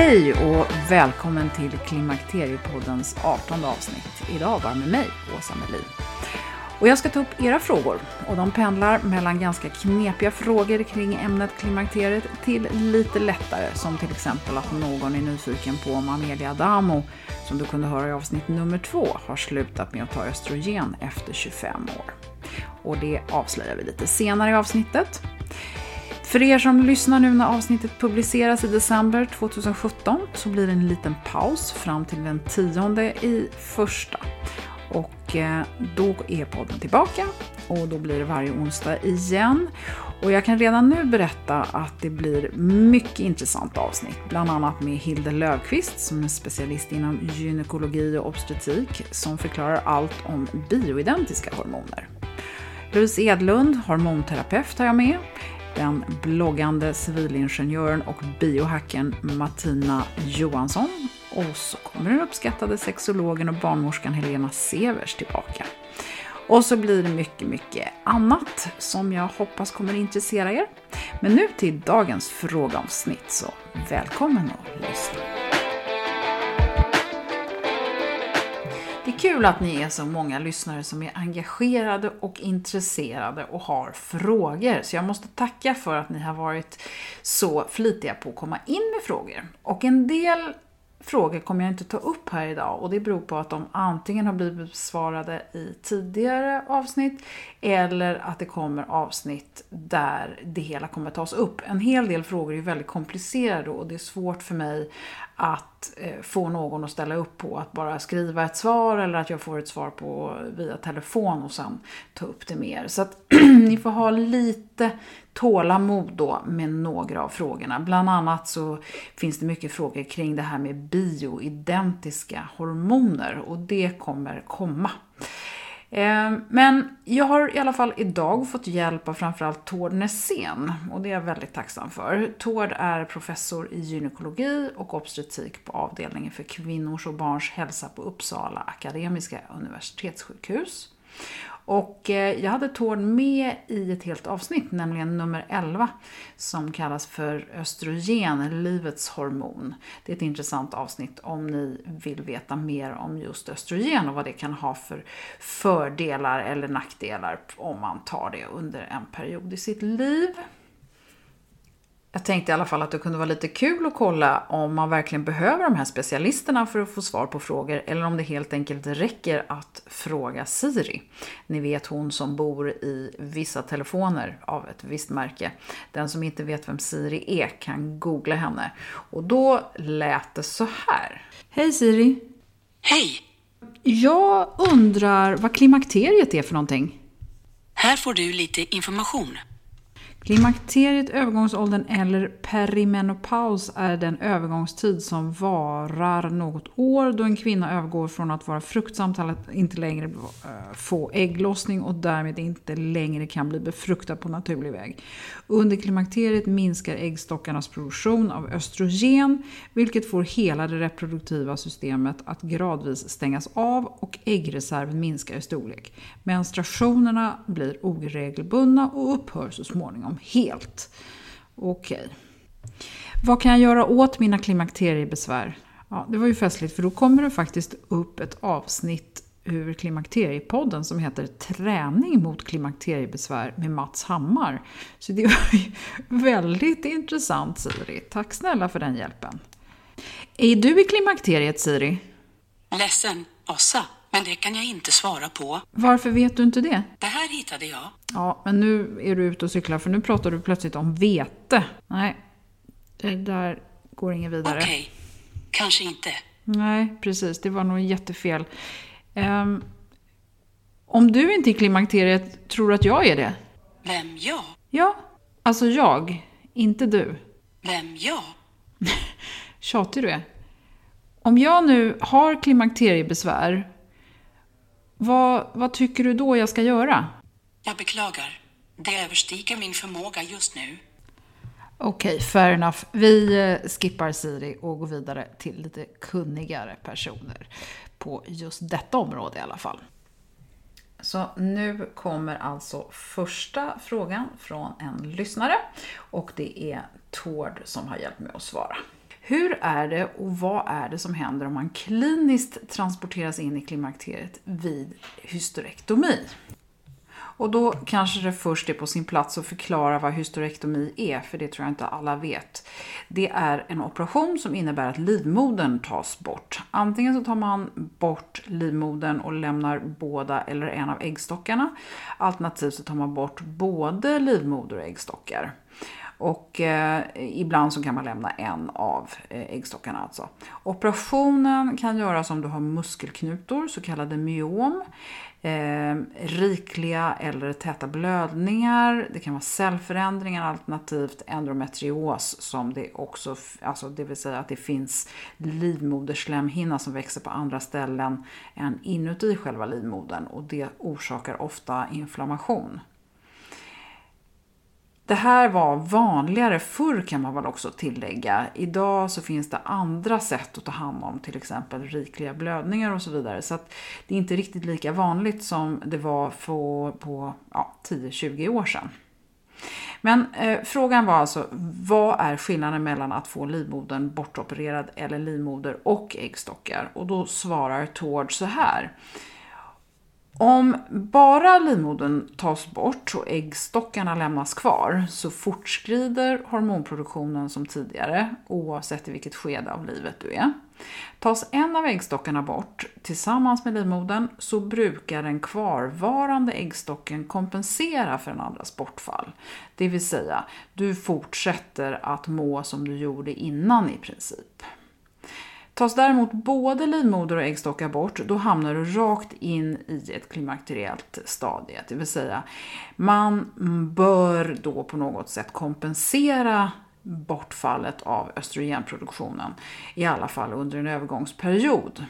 Hej och välkommen till Klimakteriepoddens 18 avsnitt. Idag var med mig, Åsa Melin. Och jag ska ta upp era frågor och de pendlar mellan ganska knepiga frågor kring ämnet klimakteriet till lite lättare som till exempel att någon är nyfiken på om Amelia Adamo, som du kunde höra i avsnitt nummer två, har slutat med att ta östrogen efter 25 år. Och det avslöjar vi lite senare i avsnittet. För er som lyssnar nu när avsnittet publiceras i december 2017 så blir det en liten paus fram till den tionde i första. Och eh, då är podden tillbaka och då blir det varje onsdag igen. Och jag kan redan nu berätta att det blir mycket intressant avsnitt, bland annat med Hilde Löfqvist som är specialist inom gynekologi och obstetrik som förklarar allt om bioidentiska hormoner. Louise Edlund, hormonterapeut, har jag med den bloggande civilingenjören och biohackern Martina Johansson. Och så kommer den uppskattade sexologen och barnmorskan Helena Severs tillbaka. Och så blir det mycket, mycket annat som jag hoppas kommer intressera er. Men nu till dagens frågeavsnitt, så välkommen och lyssna. Kul att ni är så många lyssnare som är engagerade och intresserade och har frågor. Så jag måste tacka för att ni har varit så flitiga på att komma in med frågor. Och en del frågor kommer jag inte ta upp här idag och det beror på att de antingen har blivit besvarade i tidigare avsnitt eller att det kommer avsnitt där det hela kommer tas upp. En hel del frågor är väldigt komplicerade och det är svårt för mig att eh, få någon att ställa upp på att bara skriva ett svar eller att jag får ett svar på via telefon och sen ta upp det mer. Så att ni får ha lite tålamod då med några av frågorna. Bland annat så finns det mycket frågor kring det här med bioidentiska hormoner och det kommer komma. Eh, men jag har i alla fall idag fått hjälp av framförallt Tord Nässén och det är jag väldigt tacksam för. Tord är professor i gynekologi och obstetrik på avdelningen för kvinnors och barns hälsa på Uppsala Akademiska universitetssjukhus. Och eh, jag hade Tord med i ett helt avsnitt, nämligen nummer 11, som kallas för östrogen, livets hormon. Det är ett intressant avsnitt om ni vill veta mer om just östrogen och vad det kan ha för fördelar eller nackdelar om man tar det under en period i sitt liv. Jag tänkte i alla fall att det kunde vara lite kul att kolla om man verkligen behöver de här specialisterna för att få svar på frågor eller om det helt enkelt räcker att fråga Siri. Ni vet hon som bor i vissa telefoner av ett visst märke. Den som inte vet vem Siri är kan googla henne. Och då lät det så här. Hej Siri! Hej! Jag undrar vad klimakteriet är för någonting? Här får du lite information. Klimakteriet, övergångsåldern eller perimenopaus är den övergångstid som varar något år då en kvinna övergår från att vara fruktsam till att inte längre eh, få ägglossning och därmed inte längre kan bli befruktad på naturlig väg. Under klimakteriet minskar äggstockarnas produktion av östrogen vilket får hela det reproduktiva systemet att gradvis stängas av och äggreserven minskar i storlek. Menstruationerna blir oregelbundna och upphör så småningom helt. Okej. Okay. Vad kan jag göra åt mina klimakteriebesvär? Ja, det var ju festligt för då kommer det faktiskt upp ett avsnitt ur Klimakteriepodden som heter Träning mot klimakteriebesvär med Mats Hammar. Så det var ju väldigt intressant Siri. Tack snälla för den hjälpen. Är du i klimakteriet Siri? Ledsen, Åsa men det kan jag inte svara på. Varför vet du inte det? Det här hittade jag. Ja, men nu är du ute och cyklar för nu pratar du plötsligt om vete. Nej, det där går inget vidare. Okej, okay. kanske inte. Nej, precis. Det var nog jättefel. Um, om du inte är klimakteriet, tror du att jag är det? Vem jag? Ja, alltså jag. Inte du. Vem jag? Tjatig du är. Om jag nu har klimakteriebesvär, vad, vad tycker du då jag ska göra? Jag beklagar. Det överstiger min förmåga just nu. Okej, okay, fair enough. Vi eh, skippar Siri och går vidare till lite kunnigare personer på just detta område i alla fall. Så nu kommer alltså första frågan från en lyssnare och det är Tord som har hjälpt mig att svara. Hur är det och vad är det som händer om man kliniskt transporteras in i klimakteriet vid hysterektomi? Och då kanske det först är på sin plats att förklara vad hysterektomi är, för det tror jag inte alla vet. Det är en operation som innebär att livmodern tas bort. Antingen så tar man bort livmodern och lämnar båda eller en av äggstockarna. Alternativt så tar man bort både livmoder och äggstockar. Och eh, ibland så kan man lämna en av eh, äggstockarna alltså. Operationen kan göras om du har muskelknutor, så kallade myom. Eh, rikliga eller täta blödningar, det kan vara cellförändringar alternativt endometrios som det också, alltså det vill säga att det finns livmoderslemhinna som växer på andra ställen än inuti själva livmodern och det orsakar ofta inflammation. Det här var vanligare förr kan man väl också tillägga. Idag så finns det andra sätt att ta hand om till exempel rikliga blödningar och så vidare. Så att det är inte riktigt lika vanligt som det var för, på ja, 10-20 år sedan. Men eh, frågan var alltså, vad är skillnaden mellan att få livmodern bortopererad eller livmoder och äggstockar? Och då svarar Tord så här. Om bara livmodern tas bort och äggstockarna lämnas kvar så fortskrider hormonproduktionen som tidigare oavsett i vilket skede av livet du är. Tas en av äggstockarna bort tillsammans med livmodern så brukar den kvarvarande äggstocken kompensera för den andras bortfall. Det vill säga, du fortsätter att må som du gjorde innan i princip. Tas däremot både livmoder och äggstockar bort, då hamnar du rakt in i ett klimakteriellt stadie. Det vill säga, man bör då på något sätt kompensera bortfallet av östrogenproduktionen, i alla fall under en övergångsperiod.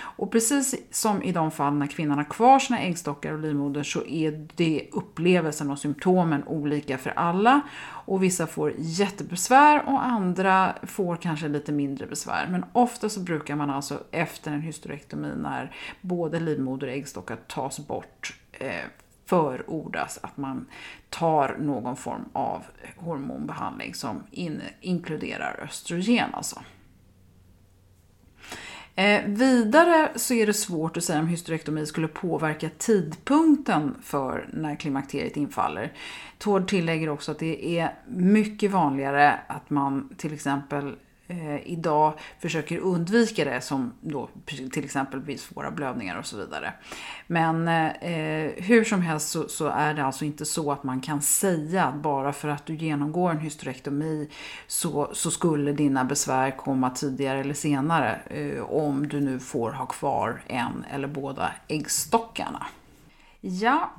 Och precis som i de fall när kvinnan har kvar sina äggstockar och livmoder så är det upplevelsen och symptomen olika för alla. Och vissa får jättebesvär och andra får kanske lite mindre besvär. Men ofta så brukar man alltså efter en hysterektomi när både livmoder och äggstockar tas bort eh, förordas att man tar någon form av hormonbehandling som in, inkluderar östrogen. Alltså. Eh, vidare så är det svårt att säga om hysterektomi skulle påverka tidpunkten för när klimakteriet infaller. Tord tillägger också att det är mycket vanligare att man till exempel eh, idag försöker undvika det som då till exempel vid svåra blödningar och så vidare. Men eh, eh, hur som helst så, så, är det alltså inte så att man kan säga att bara för att du genomgår en hysterektomi så, så skulle dina besvär komma tidigare eller senare eh, om du nu får ha kvar en eller båda äggstockarna. Ja,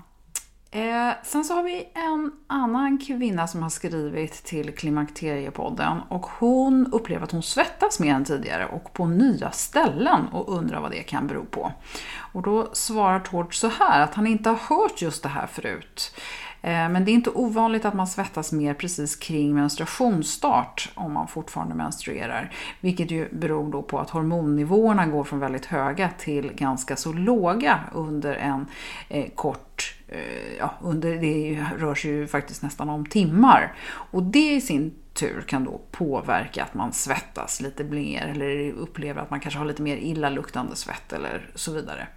Eh, sen så har vi en annan kvinna som har skrivit till Klimakteriepodden och hon upplever att hon svettas mer än tidigare och på nya ställen och undrar vad det kan bero på. Och då svarar Tord så här att han inte har hört just det här förut. Eh, men det är inte ovanligt att man svettas mer precis kring menstruationsstart om man fortfarande menstruerar. Vilket ju beror då på att hormonnivåerna går från väldigt höga till ganska så låga under en eh, kort eh, Ja, under, det rör sig ju faktiskt nästan om timmar. Och det i sin tur kan då påverka att man svettas lite mer eller upplever att man kanske har lite mer illaluktande svett eller så vidare.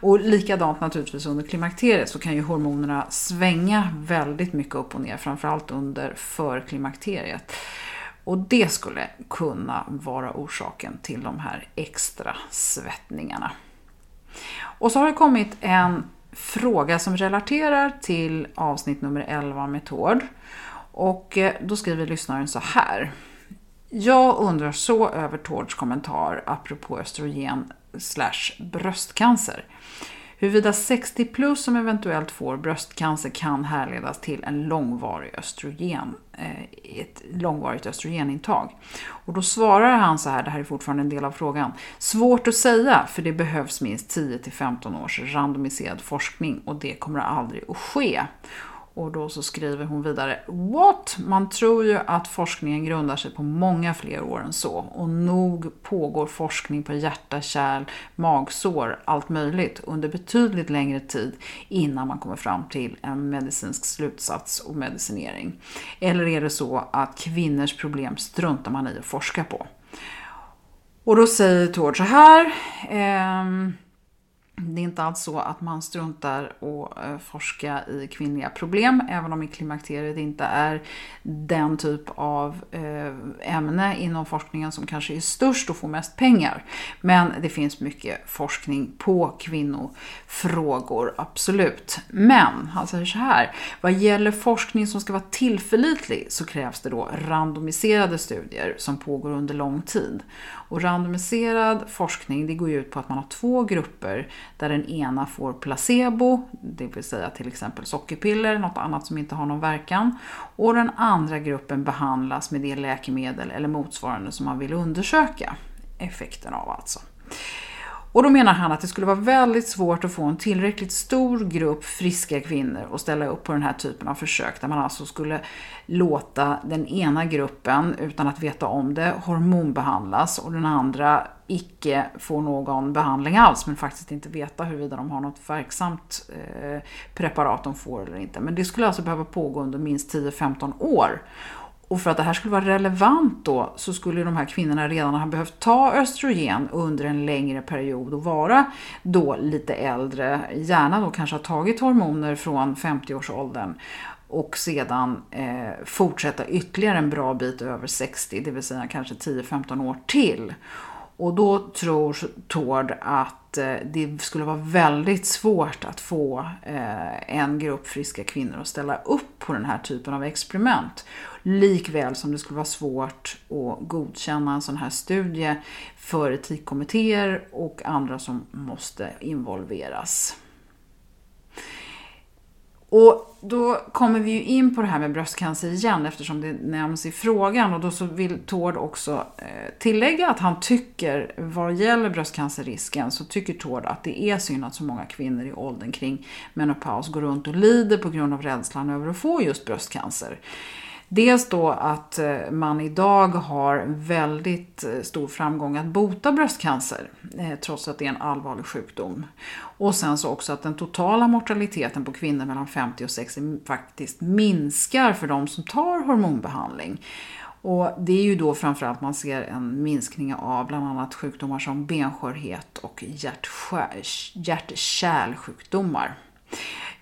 Och likadant naturligtvis under klimakteriet så kan ju hormonerna svänga väldigt mycket upp och ner, framförallt under förklimakteriet. Och det skulle kunna vara orsaken till de här extra svettningarna. Och så har det kommit en fråga som relaterar till avsnitt nummer 11 med Tord. Och eh, då skriver lyssnaren så här. Jag undrar så över Tords kommentar apropå östrogen slash bröstcancer. Huruvida 60 plus som eventuellt får bröstcancer kan härledas till en långvarig östrogen, eh, ett långvarigt östrogenintag. Och då svarar han så här, det här är fortfarande en del av frågan. Svårt att säga för det behövs minst 10 till 15 års randomiserad forskning och det kommer aldrig att ske. Och då så skriver hon vidare What? Man tror ju att forskningen grundar sig på många fler år än så. Och nog pågår forskning på hjärta, kärl, magsår, allt möjligt under betydligt längre tid innan man kommer fram till en medicinsk slutsats och medicinering. Eller är det så att kvinnors problem struntar man i att forska på? Och då säger Tord så här. Ehm, det är inte alls så att man struntar och eh, forska i kvinnliga problem, även om i klimakteriet inte är den typ av eh, ämne inom forskningen som kanske är störst och får mest pengar. Men det finns mycket forskning på kvinnofrågor, absolut. Men han säger så här, vad gäller forskning som ska vara tillförlitlig så krävs det då randomiserade studier som pågår under lång tid. Och randomiserad forskning det går ut på att man har två grupper där den ena får placebo, det vill säga till exempel sockerpiller, något annat som inte har någon verkan. Och den andra gruppen behandlas med det läkemedel eller motsvarande som man vill undersöka effekten av alltså. Och då menar han att det skulle vara väldigt svårt att få en tillräckligt stor grupp friska kvinnor att ställa upp på den här typen av försök där man alltså skulle låta den ena gruppen, utan att veta om det, hormonbehandlas och den andra icke får någon behandling alls men faktiskt inte veta huruvida de har något verksamt eh, preparat de får eller inte. Men det skulle alltså behöva pågå under minst 10-15 år. Och för att det här skulle vara relevant då så skulle de här kvinnorna redan ha behövt ta östrogen under en längre period och vara då lite äldre. Gärna då kanske ha tagit hormoner från 50-årsåldern och sedan eh, fortsätta ytterligare en bra bit över 60, det vill säga kanske 10-15 år till. Och då tror Tord att eh, det skulle vara väldigt svårt att få eh, en grupp friska kvinnor att ställa upp på den här typen av experiment. Likväl som det skulle vara svårt att godkänna en sån här studie för etikkommittéer och andra som måste involveras. Och då kommer vi ju in på det här med bröstcancer igen eftersom det nämns i frågan och då så vill Tord också eh, tillägga att han tycker vad gäller bröstcancerrisken så tycker Tord att det är synd att så många kvinnor i åldern kring menopaus går runt och lider på grund av rädslan över att få just bröstcancer. Dels då att eh, man idag har väldigt eh, stor framgång att bota bröstcancer eh, trots att det är en allvarlig sjukdom. Och sen så också att den totala mortaliteten på kvinnor mellan 50 och 60 faktiskt minskar för de som tar hormonbehandling. Och det är ju då framförallt man ser en minskning av bland annat sjukdomar som benskörhet och hjärt-kärlsjukdomar.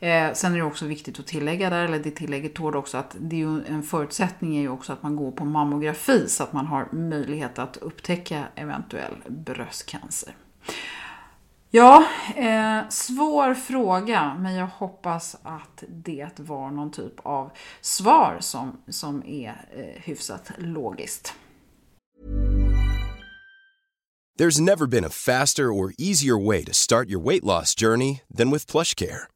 Eh, sen är det också viktigt att tillägga där, eller det tillägget tål också att det är ju en förutsättning är ju också att man går på mammografi så att man har möjlighet att upptäcka eventuell bröstcancer. Ja, eh, svår fråga, men jag hoppas att det var någon typ av svar som, som är eh, hyfsat logiskt. There's never been a faster or easier way to start your weight loss journey than with plush care.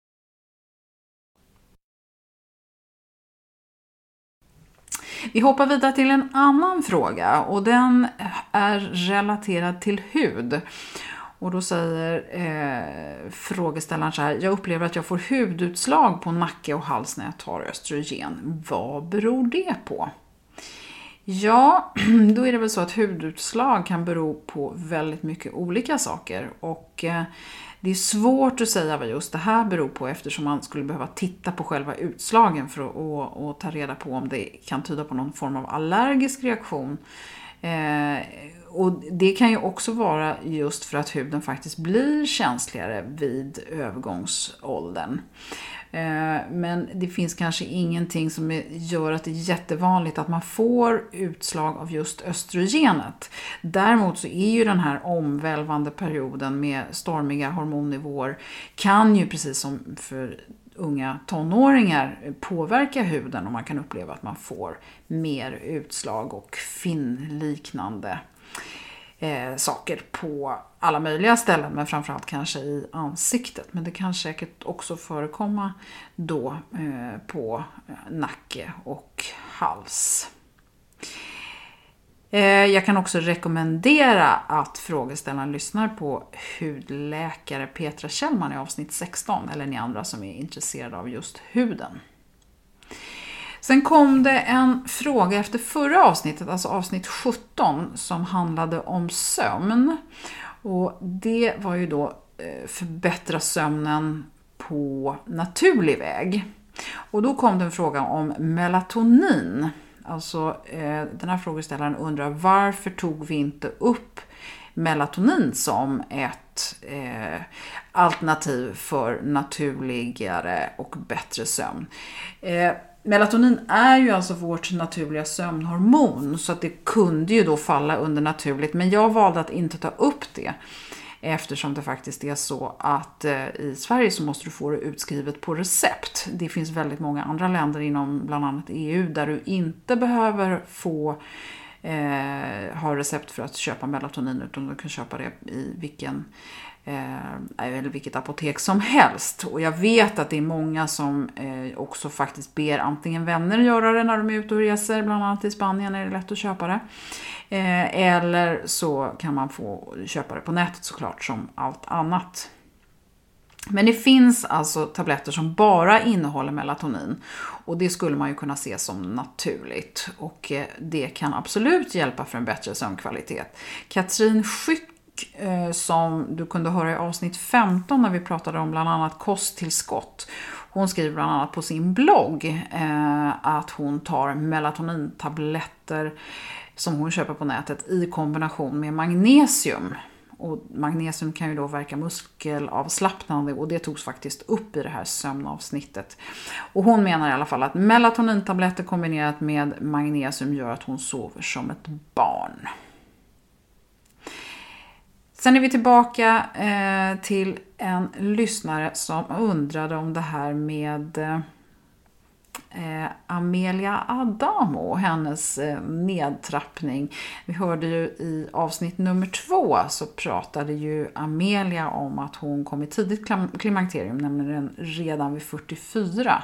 Vi hoppar vidare till en annan fråga och den är relaterad till hud. Och då säger eh, frågeställaren så här, jag upplever att jag får hudutslag på nacke och hals när jag tar östrogen. Vad beror det på? Ja, då är det väl så att hudutslag kan bero på väldigt mycket olika saker. Och eh, det är svårt att säga vad just det här beror på eftersom man skulle behöva titta på själva utslagen för att och, och ta reda på om det kan tyda på någon form av allergisk reaktion. Eh, och det kan ju också vara just för att huden faktiskt blir känsligare vid övergångsåldern. Eh, men det finns kanske ingenting som gör att det är jättevanligt att man får utslag av just östrogenet. Däremot så är ju den här omvälvande perioden med stormiga hormonnivåer kan ju precis som för unga tonåringar påverka huden och man kan uppleva att man får mer utslag och finnliknande eh, saker på alla möjliga ställen, men framförallt kanske i ansiktet. Men det kan säkert också förekomma då eh, på eh, nacke och hals. Eh, jag kan också rekommendera att frågeställaren lyssnar på hudläkare Petra Kjellman i avsnitt 16, eller ni andra som är intresserade av just huden. Sen kom det en fråga efter förra avsnittet, alltså avsnitt 17, som handlade om sömn. Och det var ju då eh, förbättra sömnen på naturlig väg. Och då kom det en fråga om melatonin. Alltså eh, den här frågeställaren undrar varför tog vi inte upp melatonin som ett eh, alternativ för naturligare och bättre sömn. Eh, Melatonin är ju alltså vårt naturliga sömnhormon så att det kunde ju då falla under naturligt men jag valde att inte ta upp det eftersom det faktiskt är så att eh, i Sverige så måste du få det utskrivet på recept. Det finns väldigt många andra länder inom bland annat EU där du inte behöver få eh, ha recept för att köpa melatonin utan du kan köpa det i vilken eh, Eh, eller vilket apotek som helst. Och jag vet att det är många som eh, också faktiskt ber antingen vänner göra det när de är ute och reser, bland annat i Spanien är det lätt att köpa det. Eh, eller så kan man få köpa det på nätet såklart som allt annat. Men det finns alltså tabletter som bara innehåller melatonin och det skulle man ju kunna se som naturligt och det kan absolut hjälpa för en bättre sömnkvalitet. Katrin Eh, som du kunde höra i avsnitt 15 när vi pratade om bland annat kosttillskott. Hon skriver bland annat på sin blogg eh, att hon tar melatonintabletter som hon köper på nätet i kombination med magnesium. Och magnesium kan ju då verka muskelavslappnande och det togs faktiskt upp i det här sömnavsnittet. Och hon menar i alla fall att melatonintabletter kombinerat med magnesium gör att hon sover som ett barn. Sen är vi tillbaka eh, till en lyssnare som undrade om det här med eh, Amelia Adamo och hennes eh, nedtrappning. Vi hörde ju i avsnitt nummer två så pratade ju Amelia om att hon kom i tidigt klimakterium, nämligen redan vid 44.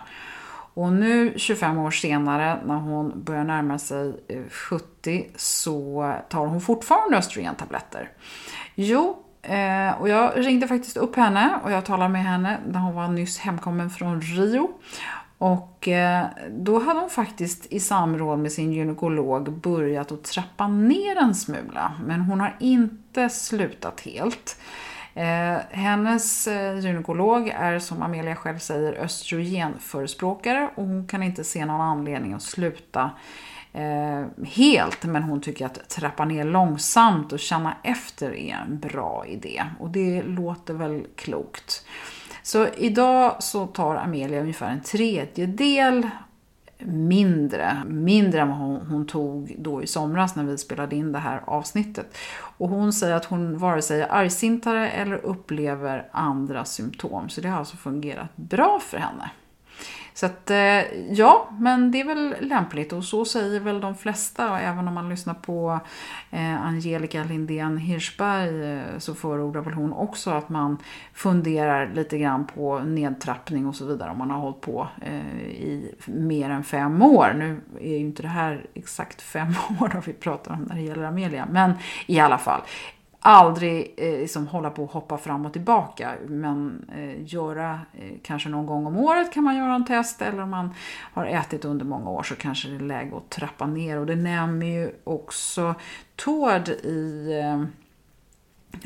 Och nu 25 år senare när hon börjar närma sig eh, 70 så tar hon fortfarande östrogentabletter. Jo, eh, och jag ringde faktiskt upp henne och jag talade med henne när hon var nyss hemkommen från Rio. Och eh, då hade hon faktiskt i samråd med sin gynekolog börjat att trappa ner en smula. Men hon har inte slutat helt. Eh, hennes eh, gynekolog är som Amelia själv säger östrogenförespråkare och hon kan inte se någon anledning att sluta eh, helt men hon tycker att trappa ner långsamt och känna efter är en bra idé och det låter väl klokt. Så idag så tar Amelia ungefär en tredjedel mindre, mindre än vad hon, hon, tog då i somras när vi spelade in det här avsnittet. Och hon säger att hon vare sig är argsintare eller upplever andra symptom. Så det har alltså fungerat bra för henne. Så att eh, ja, men det är väl lämpligt och så säger väl de flesta och även om man lyssnar på eh, Angelica Lindén Hirschberg eh, så förordar väl hon också att man funderar lite grann på nedtrappning och så vidare om man har hållit på i mer än fem år. Nu är ju inte det här exakt fem år då vi pratar om när det gäller Amelia, men i alla fall aldrig eh, liksom hålla på och hoppa fram och tillbaka. Men eh, göra eh, kanske någon gång om året kan man göra en test. Eller om man har ätit under många år så kanske det är läge att trappa ner. Och det nämner ju också Tord i eh,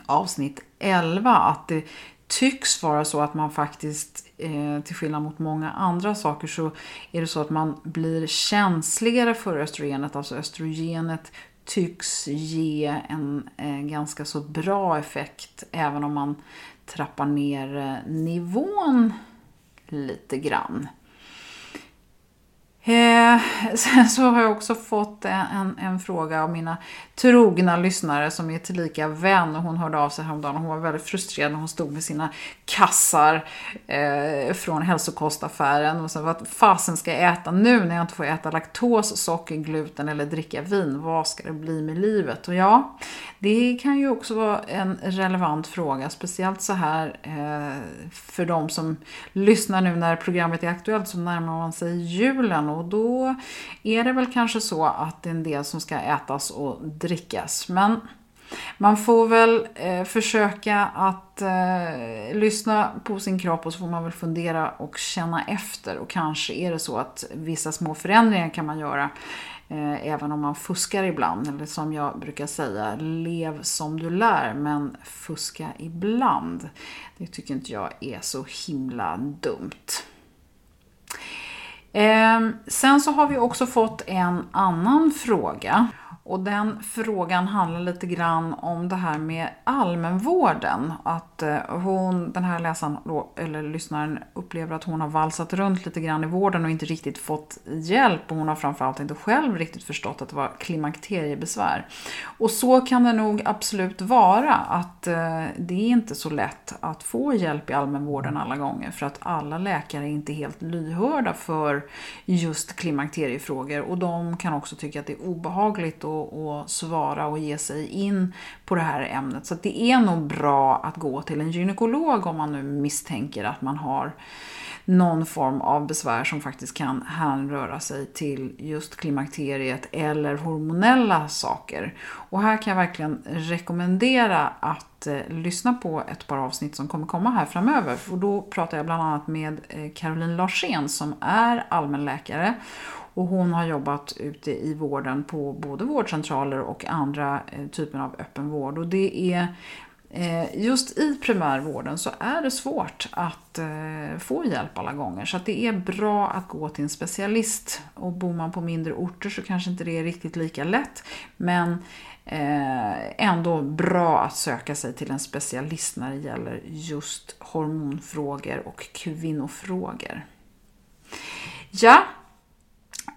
avsnitt 11 att det tycks vara så att man faktiskt, eh, till skillnad mot många andra saker, så är det så att man blir känsligare för östrogenet. Alltså östrogenet tycks ge en eh, ganska så bra effekt även om man trappar ner eh, nivån lite grann. Eh, sen så har jag också fått eh, en, en, fråga av mina trogna lyssnare som är tillika vän hon hörde av sig häromdagen och hon var väldigt frustrerad när hon stod med sina kassar eh, från hälsokostaffären och sa vad fasen ska jag äta nu när jag inte får äta laktos, socker, gluten eller dricka vin? Vad ska det bli med livet? Och ja, det kan ju också vara en relevant fråga, speciellt så här eh, för de som lyssnar nu när programmet är aktuellt så närmar man sig julen och då är det väl kanske så att det är en del som ska ätas och drickas. Men man får väl eh, försöka att eh, lyssna på sin kropp och så får man väl fundera och känna efter. Och kanske är det så att vissa små förändringar kan man göra eh, även om man fuskar ibland. Eller som jag brukar säga, lev som du lär men fuska ibland. Det tycker inte jag är så himla dumt. Ehm, sen så har vi också fått en annan fråga. Och den frågan handlar lite grann om det här med allmänvården. Att eh, hon, den här läsaren, eller lyssnaren, upplever att hon har valsat runt lite grann i vården och inte riktigt fått hjälp. Och hon har framförallt inte själv riktigt förstått att det var klimakteriebesvär. Och så kan det nog absolut vara. Att eh, det är inte så lätt att få hjälp i allmänvården alla gånger. För att alla läkare är inte helt lyhörda för just klimakteriefrågor. Och de kan också tycka att det är obehagligt och, svara och ge sig in på det här ämnet. Så det är nog bra att gå till en gynekolog om man nu misstänker att man har någon form av besvär som faktiskt kan hänröra sig till just klimakteriet eller hormonella saker. Och här kan jag verkligen rekommendera att eh, lyssna på ett par avsnitt som kommer komma här framöver. För då pratar jag bland annat med eh, Caroline Larsén som är allmänläkare och hon har jobbat ute i vården på både vårdcentraler och andra eh, typer av öppenvård. Och det är eh, Just i primärvården så är det svårt att eh, få hjälp alla gånger. Så det är bra att gå till en specialist. Och bor man på mindre orter så kanske inte det är riktigt lika lätt. Men eh, ändå bra att söka sig till en specialist när det gäller just hormonfrågor och kvinnofrågor. Ja,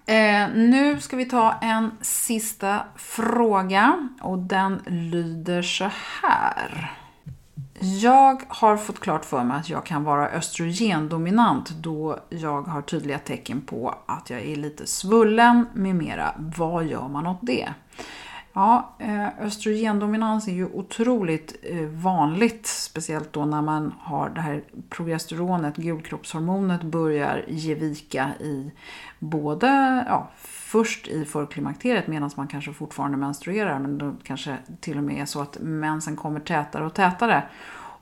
Eh, nu ska vi ta en sista fråga och den lyder så här. Jag har fått klart för mig att jag kan vara östrogendominant då jag har tydliga tecken på att jag är lite svullen med mera. Vad gör man åt det? Ja, eh, östrogendominans är ju otroligt eh, vanligt, speciellt då när man har det här progesteronet, gulkroppshormonet, börjar ge vika i både, ja, först i förklimakteriet medan man kanske fortfarande menstruerar, men då kanske till och med är så att mensen kommer tätare och tätare.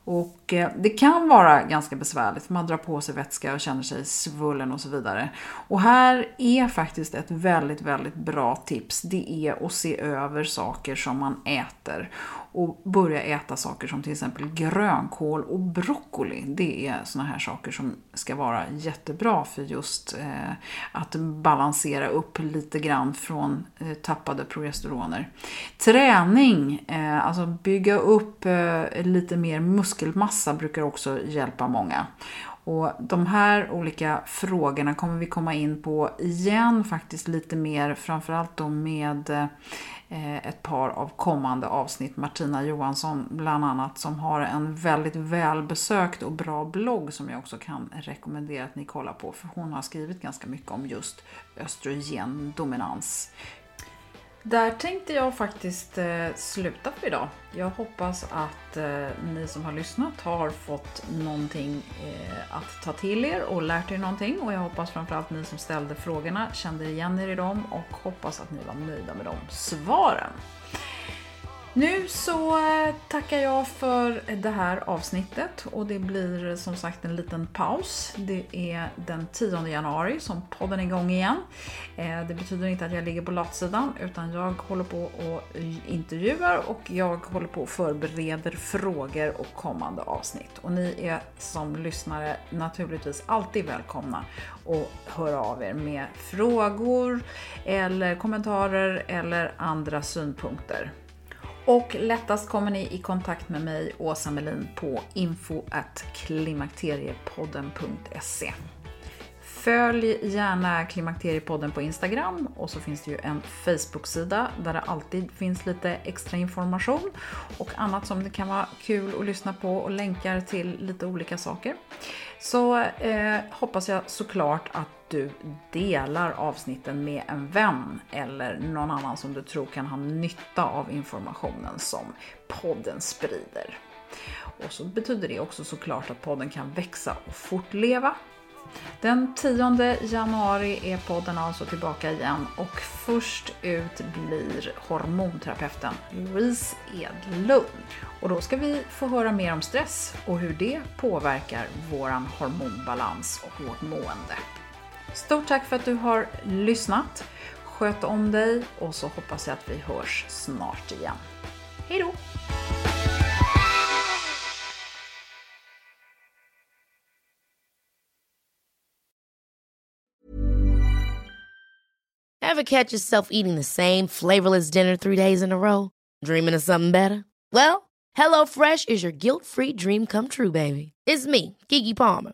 Och och eh, det kan vara ganska besvärligt för man drar på sig vätska och känner sig svullen och så vidare. Och här är faktiskt ett väldigt, väldigt bra tips. Det är att se över saker som man äter och börja äta saker som till exempel grönkål och broccoli. Det är såna här saker som ska vara jättebra för just eh, att balansera upp lite grann från eh, tappade progesteroner. Träning, eh, alltså bygga upp eh, lite mer muskelmassa brukar också hjälpa många. Och de här olika frågorna kommer vi komma in på igen faktiskt lite mer, framförallt då med eh, ett par av kommande avsnitt. Martina Johansson bland annat som har en väldigt välbesökt och bra blogg som jag också kan rekommendera att ni kollar på för hon har skrivit ganska mycket om just östrogendominans. Där tänkte jag faktiskt eh, sluta för idag. Jag hoppas att eh, ni som har lyssnat har fått någonting eh, att ta till er och lärt er någonting. Och jag hoppas framförallt ni som ställde frågorna kände igen er i dem och hoppas att ni var nöjda med de svaren. Nu så eh, tackar jag för det här avsnittet och det blir som sagt en liten paus. Det är den 10 januari som podden är igång igen. Eh, det betyder inte att jag ligger på latsidan utan jag håller på och intervjuar och jag håller på och förbereder frågor och kommande avsnitt. Och ni är som lyssnare naturligtvis alltid välkomna att höra av er med frågor eller kommentarer eller andra synpunkter. Och lättast kommer ni i kontakt med mig, Åsa Melin, på info.klimakteriepodden.se. Följ gärna Klimakteriepodden på Instagram och så finns det ju en Facebook-sida där det alltid finns lite extra information och annat som det kan vara kul att lyssna på och länkar till lite olika saker. Så eh, hoppas jag såklart att du delar avsnitten med en vän eller någon annan som du tror kan ha nytta av informationen som podden sprider. Och så betyder det också såklart att podden kan växa och fortleva. Den 10 januari är podden alltså tillbaka igen och först ut blir hormonterapeuten Louise Edlund. Och då ska vi få höra mer om stress och hur det påverkar våran hormonbalans och vårt mående. Stort tack för att du har lyssnat. Sköt om dig och så hoppas jag att vi hörs snart igen. Hej då! Ever catch yourself eating the same flavorless dinner three days in a row? Dreaming of something better? Well, HelloFresh is your guilt-free dream come true, baby. It's me, Gigi Palmer.